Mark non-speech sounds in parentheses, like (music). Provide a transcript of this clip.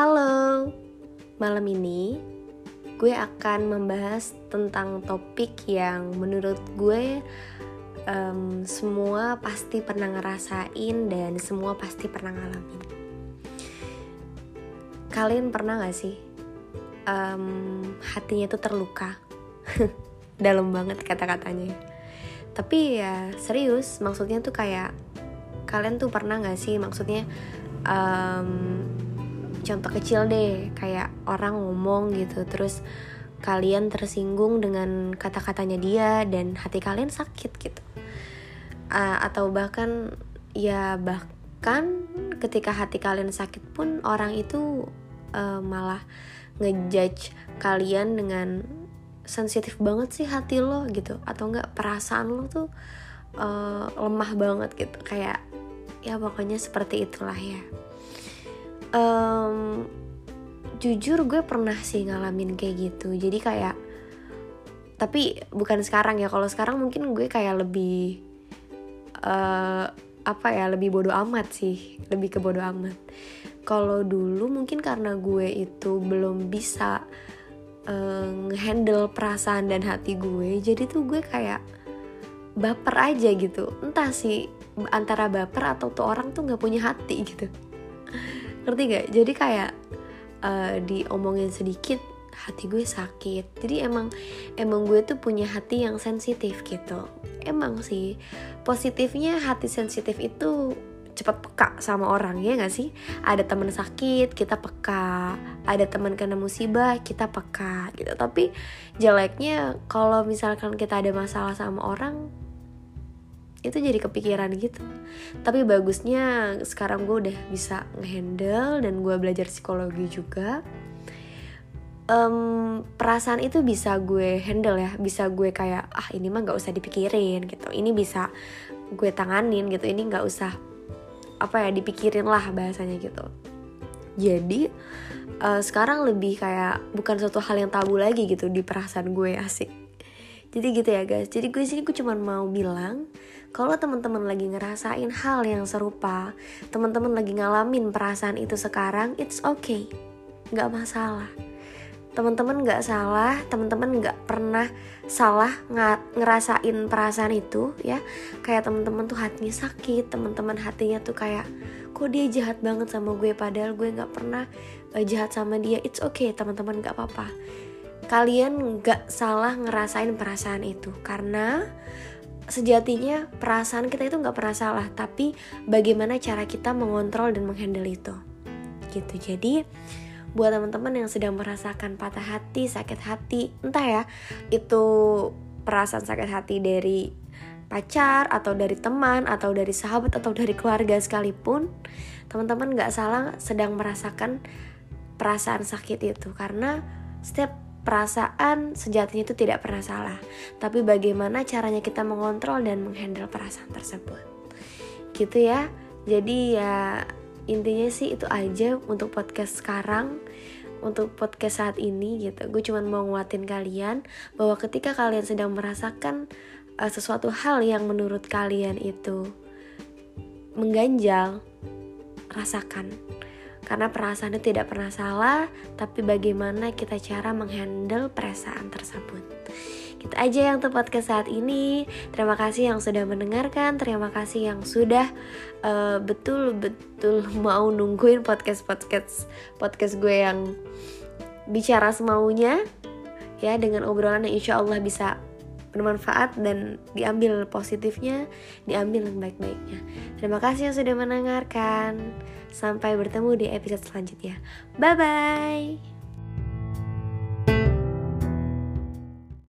Halo, malam ini gue akan membahas tentang topik yang menurut gue um, semua pasti pernah ngerasain dan semua pasti pernah ngalamin. Kalian pernah gak sih um, hatinya itu terluka? (laughs) Dalam banget kata-katanya. Tapi ya serius, maksudnya tuh kayak kalian tuh pernah gak sih maksudnya um, contoh kecil deh kayak orang ngomong gitu terus kalian tersinggung dengan kata-katanya dia dan hati kalian sakit gitu. Uh, atau bahkan ya bahkan ketika hati kalian sakit pun orang itu uh, malah ngejudge kalian dengan sensitif banget sih hati lo gitu atau enggak perasaan lo tuh uh, lemah banget gitu. Kayak ya pokoknya seperti itulah ya um, jujur gue pernah sih ngalamin kayak gitu. Jadi kayak tapi bukan sekarang ya. Kalau sekarang mungkin gue kayak lebih uh, apa ya lebih bodoh amat sih. Lebih ke bodoh amat. Kalau dulu mungkin karena gue itu belum bisa uh, ngehandle perasaan dan hati gue jadi tuh gue kayak baper aja gitu. Entah sih antara baper atau tuh orang tuh nggak punya hati gitu ngerti gak jadi kayak uh, diomongin sedikit hati gue sakit. Jadi emang emang gue tuh punya hati yang sensitif gitu. Emang sih positifnya hati sensitif itu cepat peka sama orang ya gak sih? Ada teman sakit kita peka. Ada teman kena musibah kita peka gitu. Tapi jeleknya kalau misalkan kita ada masalah sama orang itu jadi kepikiran gitu. Tapi bagusnya sekarang gue udah bisa ngehandle dan gue belajar psikologi juga. Um, perasaan itu bisa gue handle ya. Bisa gue kayak ah ini mah nggak usah dipikirin gitu. Ini bisa gue tanganin gitu. Ini nggak usah apa ya dipikirin lah bahasanya gitu. Jadi uh, sekarang lebih kayak bukan suatu hal yang tabu lagi gitu di perasaan gue asik jadi gitu ya guys jadi gue sini gue cuma mau bilang kalau teman-teman lagi ngerasain hal yang serupa, teman-teman lagi ngalamin perasaan itu sekarang, it's okay, nggak masalah. Teman-teman nggak salah, teman-teman nggak pernah salah ngerasain perasaan itu ya. Kayak teman-teman tuh hatinya sakit, teman-teman hatinya tuh kayak kok dia jahat banget sama gue padahal gue nggak pernah uh, jahat sama dia. It's okay teman-teman nggak apa-apa. Kalian nggak salah ngerasain perasaan itu karena sejatinya perasaan kita itu nggak pernah salah tapi bagaimana cara kita mengontrol dan menghandle itu. Gitu. Jadi buat teman-teman yang sedang merasakan patah hati sakit hati entah ya itu perasaan sakit hati dari pacar atau dari teman atau dari sahabat atau dari keluarga sekalipun teman-teman nggak salah sedang merasakan perasaan sakit itu. Karena setiap perasaan sejatinya itu tidak pernah salah, tapi bagaimana caranya kita mengontrol dan menghandle perasaan tersebut. Gitu ya. Jadi ya intinya sih itu aja untuk podcast sekarang. Untuk podcast saat ini gitu. Gue cuma mau nguatin kalian bahwa ketika kalian sedang merasakan uh, sesuatu hal yang menurut kalian itu mengganjal, rasakan karena perasaan itu tidak pernah salah, tapi bagaimana kita cara menghandle perasaan tersebut. Kita aja yang tepat ke saat ini. Terima kasih yang sudah mendengarkan, terima kasih yang sudah uh, betul-betul (laughs) mau nungguin podcast podcast podcast gue yang bicara semaunya ya dengan obrolan yang insya Allah bisa bermanfaat dan diambil positifnya, diambil yang baik-baiknya. Terima kasih yang sudah mendengarkan. Sampai bertemu di episode selanjutnya. Bye bye.